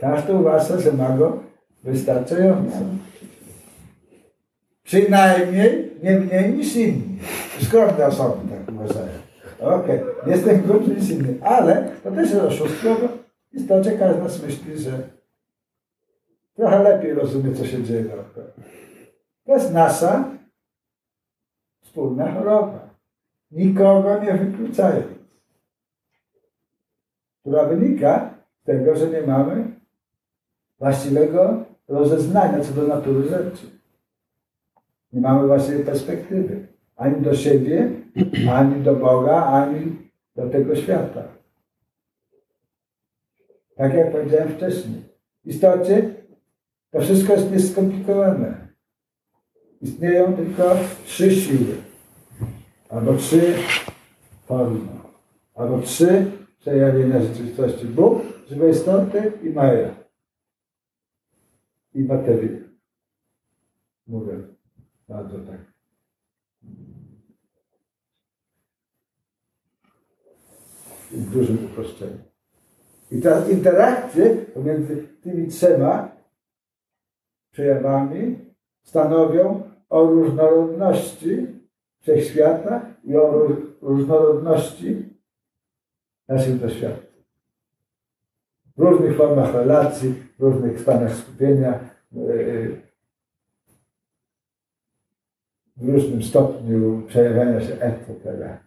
Każdy uważa, że ma go wystarczająco. Przynajmniej nie mniej niż inni. Skromne osoby tak uważają. Okej, okay. jestem głupszy niż inny, ale to też jest oszustwo, i istocie każdy nas myśli, że trochę lepiej rozumie, co się dzieje. To jest nasza wspólna choroba. Nikogo nie wykluczając. Która wynika z tego, że nie mamy właściwego rozeznania co do natury rzeczy. Nie mamy właściwej perspektywy. Ani do siebie, ani do Boga, ani do tego świata. Tak jak powiedziałem wcześniej. W istocie to wszystko jest nieskomplikowane. Istnieją tylko trzy siły. Albo trzy formy. Albo trzy przejawienia rzeczywistości. Bóg, żywe istoty i Maja. I bateria. Mówię bardzo tak. W dużym uproszczeniu. I teraz interakcje pomiędzy tymi trzema przejawami stanowią o różnorodności wszechświata i o różnorodności naszych doświadczeń. W różnych formach relacji, różnych stanach skupienia, w różnym stopniu przejawiania się etc.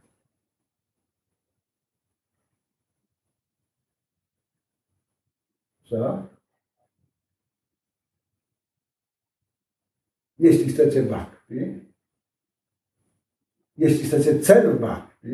Co? Jeśli chcecie bhakti, jeśli chcecie celu bhakti,